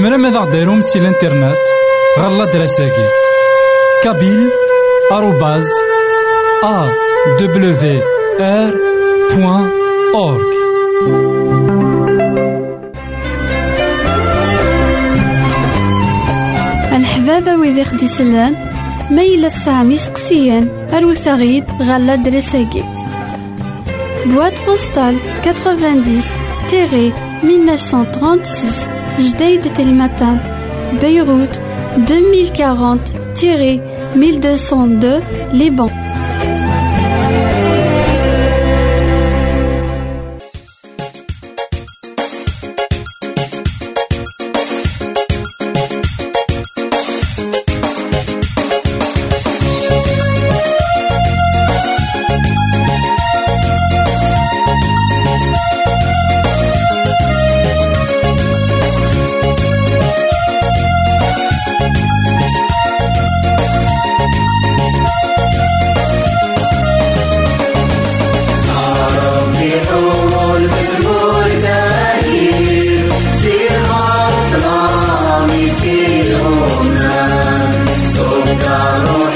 زمرا ماذا غديرهم سي الانترنت غالا دراساكي كابيل آروباز أ دبليو آر بوان أورك الحبابة ويدي خدي سلان ميلا سامي سقسيان أروساغيد غالا دراساكي بواد بوستال 90 تيري 1936 Jdeï de Telmata, Beyrouth 2040-1202, Liban. Lord.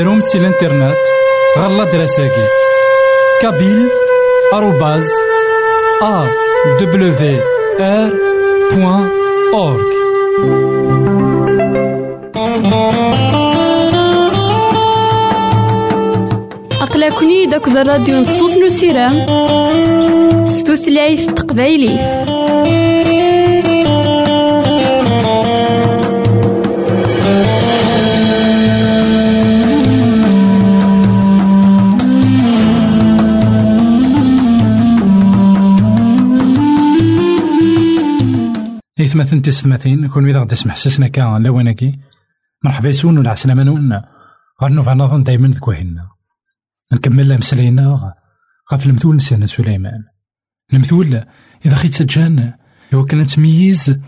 غديرهم سي الانترنت غالا دراساكي. كابيل آروباز أ دبليو آر بوان أورك أقلكني داك الراديو نصوص نسيرام ستوثلايف تقبايليه إثمثن تسثمثين كون إذا غدا سمح سسنا كا لواناكي مرحبا يسون ولا عسلامة نون غير نوفا نظن دايما ذكوهنا نكمل مسلاينا غاف المثول نسينا سليمان. المثول إذا خيت سجان إوا كان تميز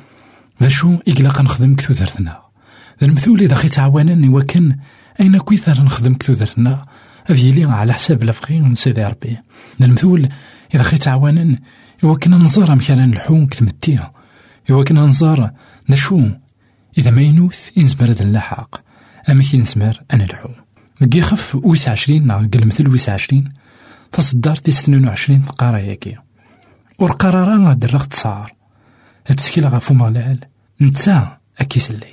ذا شو إقلاق نخدم كثو درتنا ذا المثول إذا خيت عوانا إوا كان أين كويثر نخدم كثو درتنا هذه لي على حساب الفقي من سيدي ربي. المثول إذا خيت عوانا إوا كان نزار مكان الحوم كتمتيه إوا كنا نزار نشو إذا ما ينوث ينزمر هذا اللحاق أما كي نزمر أنا الحو نقي خف ويس عشرين نا مثل ويس عشرين. تصدر تيس اثنين وعشرين تقارا ياكي. ور قرارا غاد الرغد صار. هتسكيل غافو مغلال نتا أكيس اللي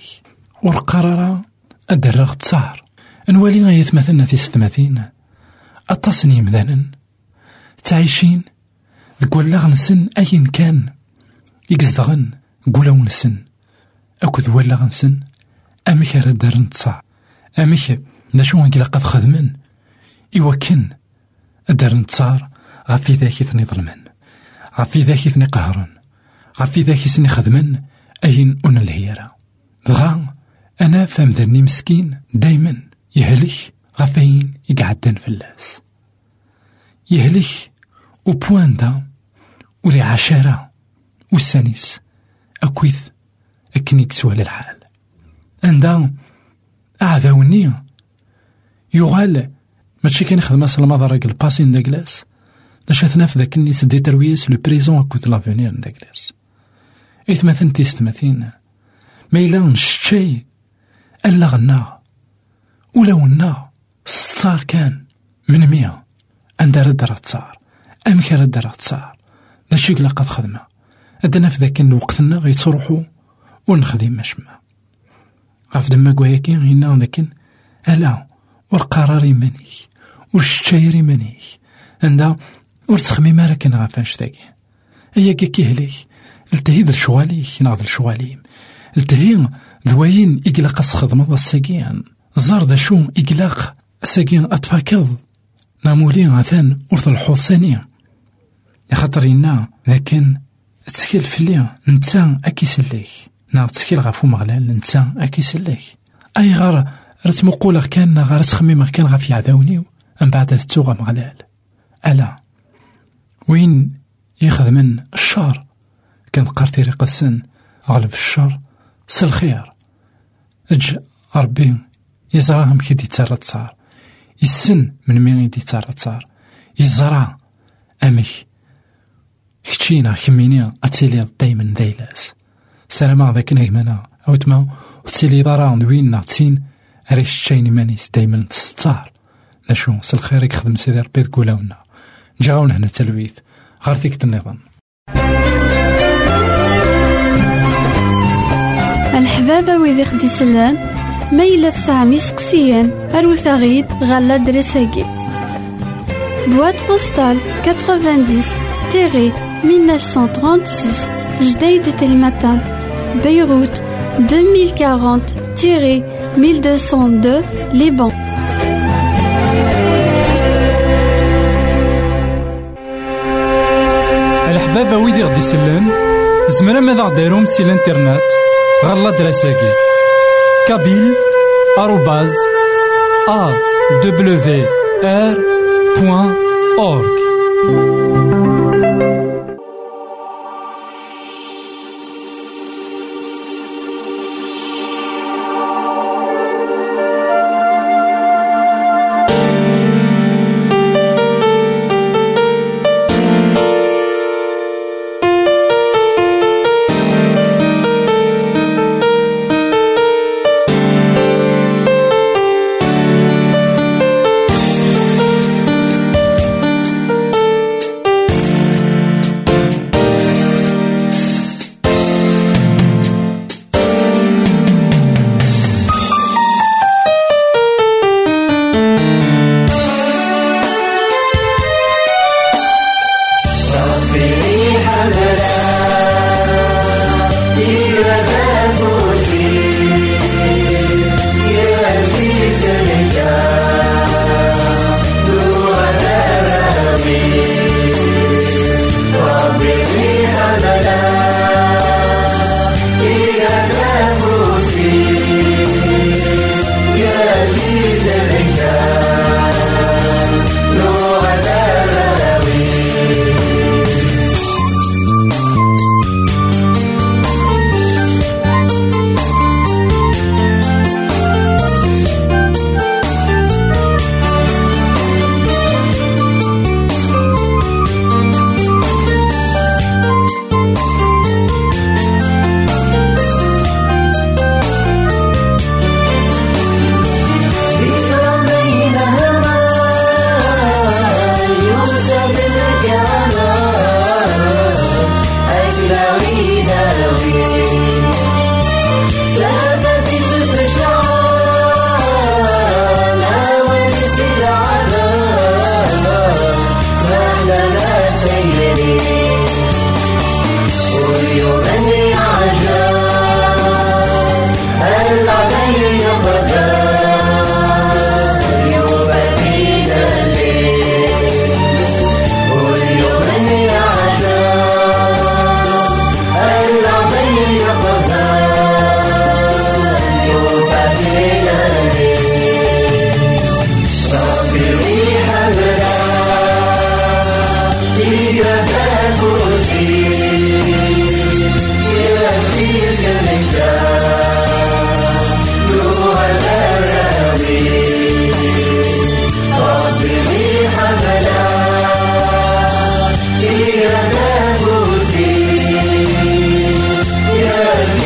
ور قرارا أد الرغد صار. نوالي غاية مثلنا في ستماثين أتصني مذانا تعيشين. ذك ولا غنسن أين كان. قولا ونسن. أكد ولا غنسن؟ أمك راه دار نتصاع. أمك ناشو غنقلا قد خدمن إوا كن. دار نتصار غافي ذاك ثني ظلمن. غافي ذاك ثني قهرن. غافي ذاك ثني خدمن. أين أون الهيرة دغا أنا فهم ذني مسكين. دايما يهلك غافين يقعدن فلاس يهلك وبوان دا ولي عشرة والسانيس. أكويث أكني كسوال الحال عندها أعذاوني. يغال ماشي كان أصلا مضرق الباسين دا كلاس. باش في ذاك النيس دي ترويس لو بريزون أكوث لافونير دا كلاس. إثمثن تيستمثين ما إلا نشتي ألا غنا. ولا ونا. ستار كان من مية. عندها رد راه تصار أم كان رد راه تصار ماشي قد خدمة. أدنا في ذاك الوقت غيتروحو ونخدم مشما غاف دما كواياكي غينا ذاك ألا والقرار يمانيك والشتاير يمانيك. عندها ور تخميم راه كان غافاش ذاكي. أيا كيهليك التهي ذا شواليك ناض الشواليم. التهي ذواين إقلاق السخدمة الساقيان. زار ذا شو إقلاق ساقيان أتفاكض. نامولي غاثان ورث الحوض ثانية. يا خاطر إنا لكن تسكيل فلي نتا أكيسليك. نا تسكيل غافو مغلال نتا أكيسليك. أي غار رتمقولغ كان غار تخميمغ كان غاف يعذاونيو من بعد تتوغا مغلال. ألا. وين يخدمن الشر كان قارتي ريق غلب الشر سالخير اج ربي يزراهم كي ديتارا تصار. يسن من مين ديتارا تصار. يزرع أمك كتشينا كميني دايما دايلاس سلام ذاك نيمانا أو تما وتيلي دارا دوين تسين ريش تشيني مانيس دايما تستار نشو سالخير يخدم سيدي ربي تقولاونا جاونا هنا تلويث غير فيك النظام الحبابة ويدي خدي سلان ميلا سامي سقسيان أروثاغيد غالا دريساكي بواد بوستال 90 تيري 1936 Jdeï de Telmatan, Beyrouth 2040-1202 Liban. الحبابة ويدي غدي يسلم زمرا ماذا غديرهم سي الإنترنت؟ غالا دراساكي كابيل آروباز أ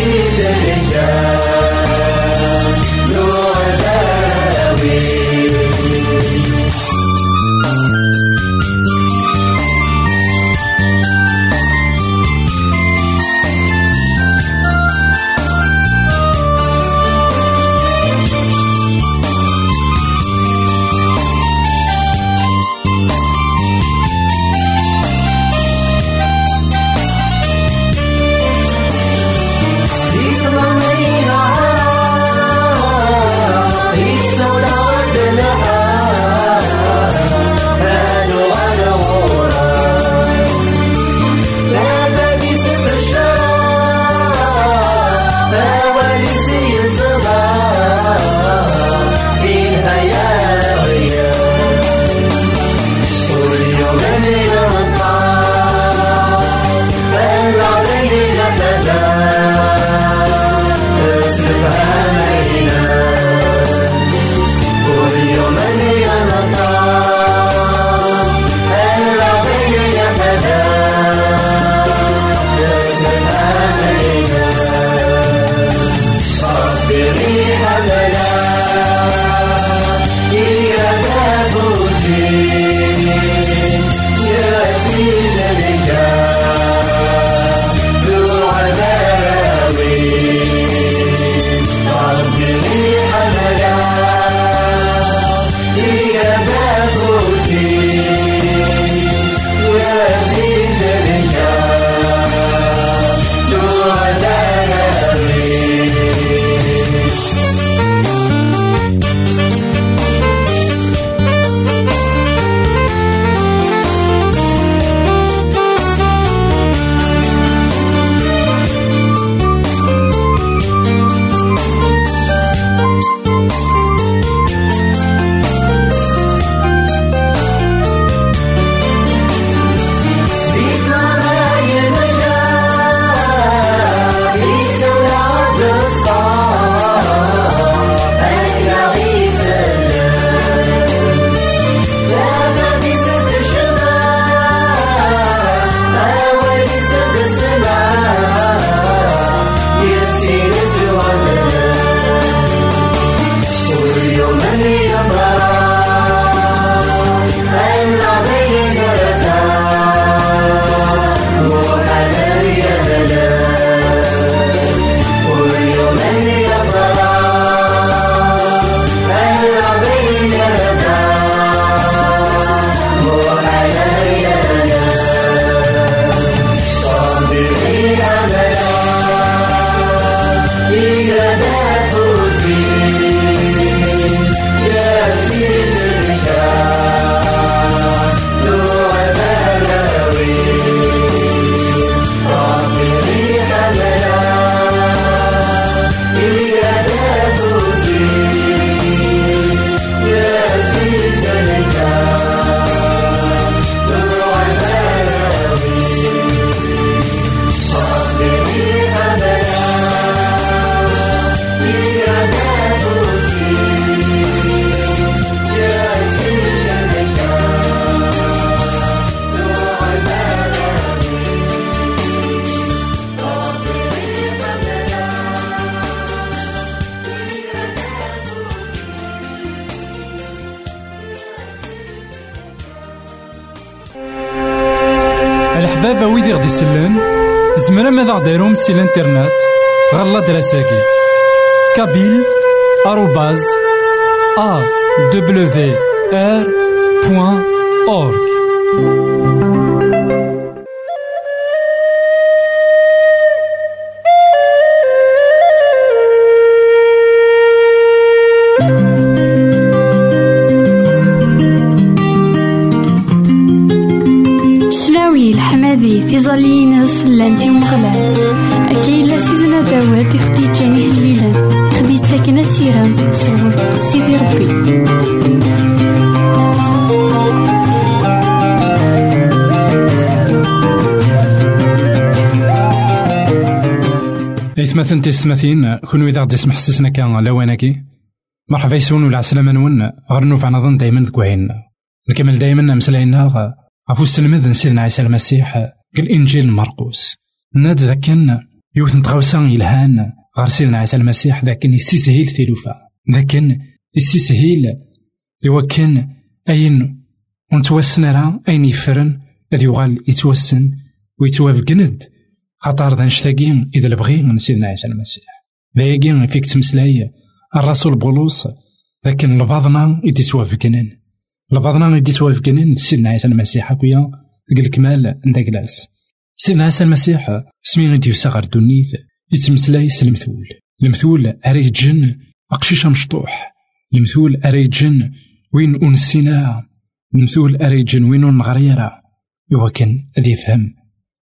misericórdia. Saturday دبليو بوان ويدي غدي يسلن زمرا ماذا غديرهم سي الانترنت سيران صور سيدي ربي. إثمثن تيستمثين كون إذا غدي يسمح سسنا كان لواناكي مرحبا يسون ولا عسلامة نون غير نوفع نظن دايما ذكوهين نكمل دايما مسلاينا غفو السلمذ سيدنا عيسى المسيح الإنجيل مرقوس. ناد ذاكن يوث نتغوسا يلهان غير سيدنا عيسى المسيح ذاكن يسيسهيل ثلوفا ذاكن يسيسهيل يوكن أين ونتوسن راه أين يفرن؟ أذ يغال يتوسن ويتوافقند خاطر ذا نشتاقين إذا لبغي من سيدنا عيسى المسيح. ذاكين فيك تمسلاي الرسول بولوس لكن لبعضنا يتوافقنن لبعضنا يتوافقنن سيدنا عيسى المسيح أكويا ديك الكمال نداكلاس سيدنا عيسى المسيح سمين غادي يوسع غير دونيت يتمسلاي المثول المثول أري جن أقشيشة مشطوح. المثول أري جن وين أنسينا المثول أري جن وين نغريرا يوا كان أدي يفهم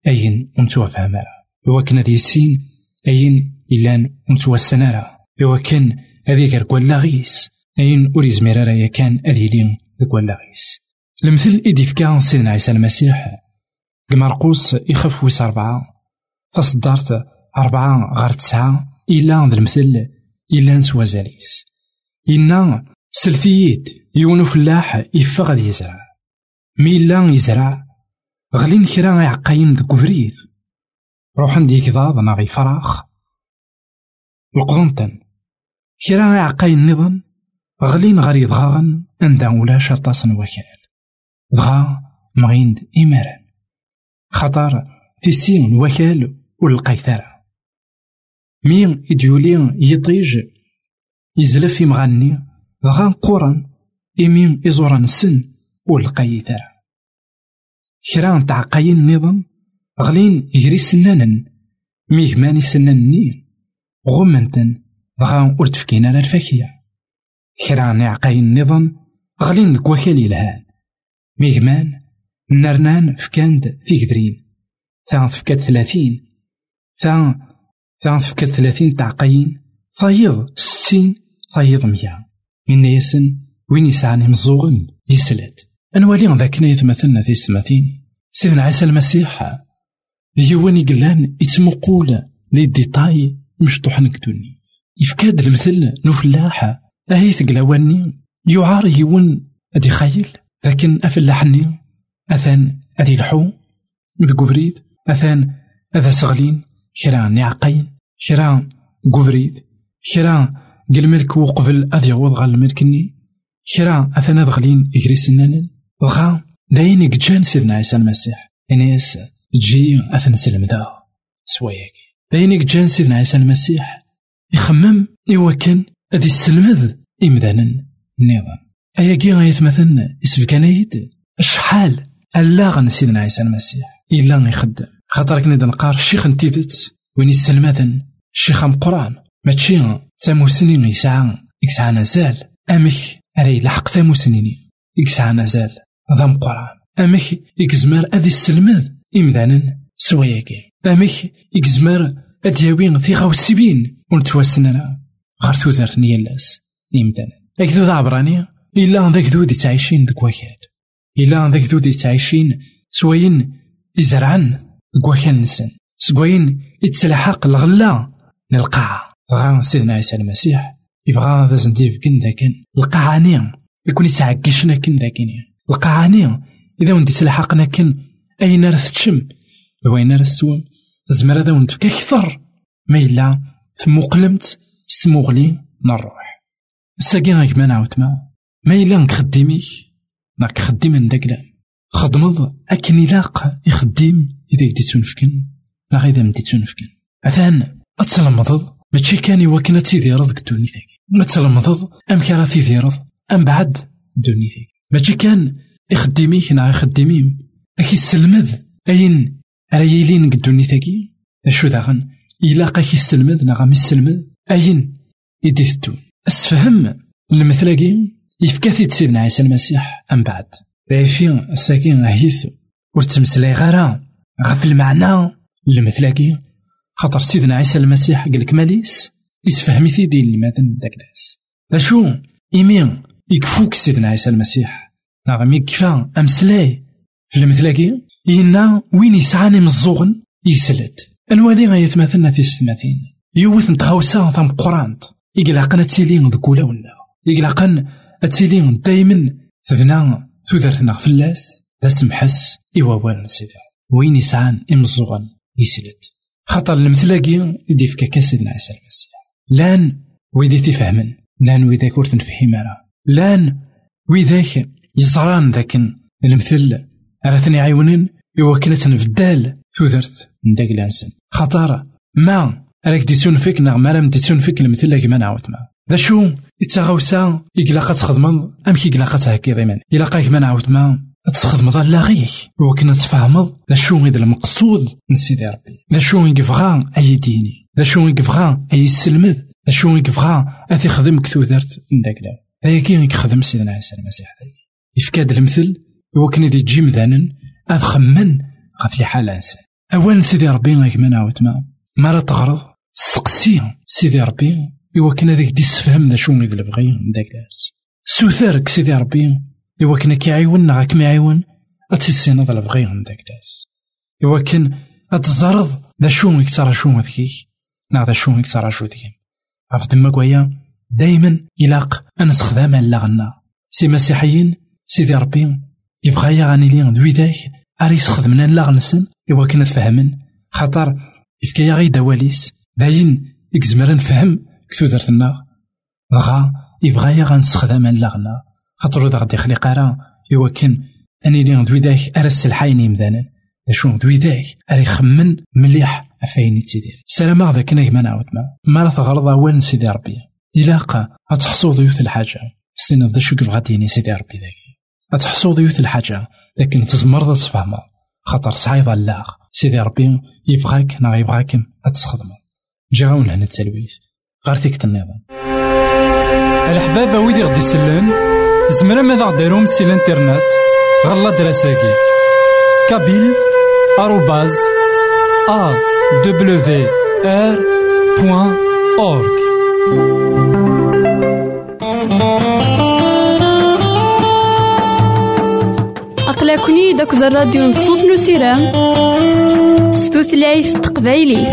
أين ونتوفهم راه يوا كان أدي يسين أين إلان ونتوسن راه يوا كان أدي كركوا لاغيس أين أوريز ميرارا كان أدي لين ذكوا لاغيس المثل إدي فكا سيدنا عيسى المسيح. قمرقوس يخف ويس أربعة. تصدرت أربعة غير تسعة إلا ذا المثل إلا نسوا زاليس إنا سلثيت يونو فلاح يفغ غادي يزرع. مي إلا يزرع غلين كرا يعقاين ذك فريد روحن ديك ضاض ناغي فراخ. القضنتن. كرا يعقاين نظن غلين غريض غاغن عندها ولاش أطاسن وكال دغا مغيند إماران خطر تيسين وكال مين إديولي يطيج يزلف في مغني دغا قران إمين إزوران السن والقيثارة كرا تعقاين نظام غلين يجري سنانا ميغماني سنانني غمنتن دغا ورتفكينا الفاكية. كرا نعقاين النظام غلين دكواكال يلهان ميغمان نرنان فكاند تيكدرين ثان فكات ثلاثين. ثان ثان فكات ثلاثين تعقين ثايض ستين ثايض ميا من يسن وين يسعني مزوغن يسلت أنوالي ذاك يتمثلنا في السماتين سيدنا عيسى المسيح ديوان يقلان يتمقول لي ديتاي مشطوح نكتوني يفكاد المثل نفلاحة أهي ثقلاواني يعار يون أدي خايل لكن أفلاحني أثان أذي الحو ذ قبريد أثان أذا سغلين كرا نعقين كرا قبريد كرا قل ملك وقبل أذي يعوض غال الملكني كرا أثان أذغلين إجري سنانا وغا داين جان سيدنا عيسى المسيح إنيس تجي أثن سلم ذا سوايك داين جان سيدنا عيسى المسيح يخمم إوا كان أذي السلمذ إمدانا النظام أياكي غايتمثل إسفكانيد شحال ألاغ سيدنا عيسى المسيح إلا يخدم. خاطر كنا نقار الشيخ نتيدت وين يسلمذن الشيخ مقران ماشي تاموسنين يسعى. يسعى نزال. أمك أري لحق تاموسنين يسعى نزال. ذا مقران أمك يكزمر أذي السلمذ إمدانا سوياكي. أمك يكزمر أدياوين في غاوسيبين ونتوسنا غير تودرت نيالاس إمدانا أكدو ذا عبراني. إلا ذاك ذو تعيشين ذك وكال إلا ذاك ذو تعيشين سواين يزرعن كواكان نسن سواين يتسلحق الغلا. للقاعة بغا سيدنا عيسى المسيح. يبغى ذا زنديف كن ذاكن القاعاني يكون يتعكشنا كن ذاكن القاعاني إذا وندي سلحقنا كن أين راه تشم وين راه تسوم زمر هذا وندفك أكثر. ما إلا ثم قلمت ستموغلي نروح. الساقي غيك ما نعاود ما. ما إلا نخدميك. راك خدم من داك خدمض أكن إلاق يخدم. إذا كدي تنفكن لا غير مدي تنفكن أثان أتسلمضض ماشي كان يوكنا تيديرض ما تسلمضض أم كان تيديرض أم بعد الدوني ثاكي ماشي كان يخدميك نا يخدميم أكي السلمذ أين؟ راه يلين قدوني ثاكي أشو داغن إلا قاكي السلمذ نا غامي السلمذ أين؟ يدي الدون أسفهم. المثلاقي يفكاثي سيدنا عيسى المسيح. أم بعد. فين الساكين هيث ورتمسلاي غارا غف المعنى. المثلاقي خاطر سيدنا عيسى المسيح قالك ماليس؟ يسفهمي في دين المدن داك الناس شو إيمين. يكفوك سيدنا عيسى المسيح. نعم يكفى. أمسلاي في المثلاقي إنا وين يسعاني مزوغن يسلت. الوالي غيتمثلنا في السماثين يوث نتخاوسا ثم قرانت يقلقن تسيلين ذكولا ولا. يقلقن تسيلين دايما تبنى تودرتنا فلاس دا سمحس. إوا والن سيدي. وين يسعان إمزوغن يسلت. خاطر المثلاقي يدي فكا كاسدنا عيسى المسيح. لأن ويدي تفهمن. لأن ويداك ور تنفهم لأن ويداك يزران ذاك المثل. راه عيونين إوا كنا تنفدال تودرت من داك الانسان خاطر ما راك دي تنفك نغ ما راه دي تنفك المثل كيما نعاود ما. ذا شو؟ يتغاوسا يقلاقا تخدمض أم كي يقلاقا تهكي ضيمان إلا ما نعاود ما. تخدمض لا غيك. وكنا تفهمض ذا شو غيد المقصود من سيدي ربي. ذا شو يقفغا أي ديني. ذا شو يقفغا أي سلمذ ذا شو يقفغا أثي خدم كثوثرت من داك لا. هيا كي يخدم سيدنا عيسى المسيح يفكاد المثل وكنا دي جيم ذانن أفخمن غف حال إنسان. أولا سيدي ربي غيك ما نعاود ما لا تغرض. استقسي سيدي ربي. إوا كان هذاك دي السفهم ذا شو البغي من داك الناس سوثرك سيدي ربي. إوا كان كيعيون غاك ما يعيون أتسينا ذا البغي من داك الناس إوا كان أتزرض ذا شو يكترى شو ذكيك نا ذا شو يكترى شو ذكيك غف دما كويا دايما يلاق أن استخدام غنا سي مسيحيين سيدي ربي. يبغى يغاني لي دوي ذاك. أري يستخدمنا لا نسن. إوا كنا تفهمن خاطر يفكا غي دواليس باين إكزمر نفهم كتو درتنا. دغا يبغى يا غنستخدم اللغنا خاطر ذا غادي يخلي قرا يوكن أني لي دوي داك أرس الحاين مدانا. شو دوي داك؟ أري خمن مليح أفاين تيدير سلام هذا كنا كما نعاود ما. ما راه تغرض وين سيدي ربي. إلاقا غتحصو ضيوث الحاجة. ستينا ذا شو كيف غاديني سيدي ربي داك. غتحصو ضيوث الحاجة لكن تزمر تفهمها خاطر تعيض اللاغ. سيدي ربي يبغاك نا يبغاكم تسخدمو جا هنا التلويث. غير النظام الحباب ويدي غدي يسلن؟ زمرا ماذا غديرهم سي الانترنت؟ غالا دراساكي كابيل آروباز أ دبليو آر بوان أورك أقلكني داك الراديو نصوص نسيرام ستوثلايف تقبايلي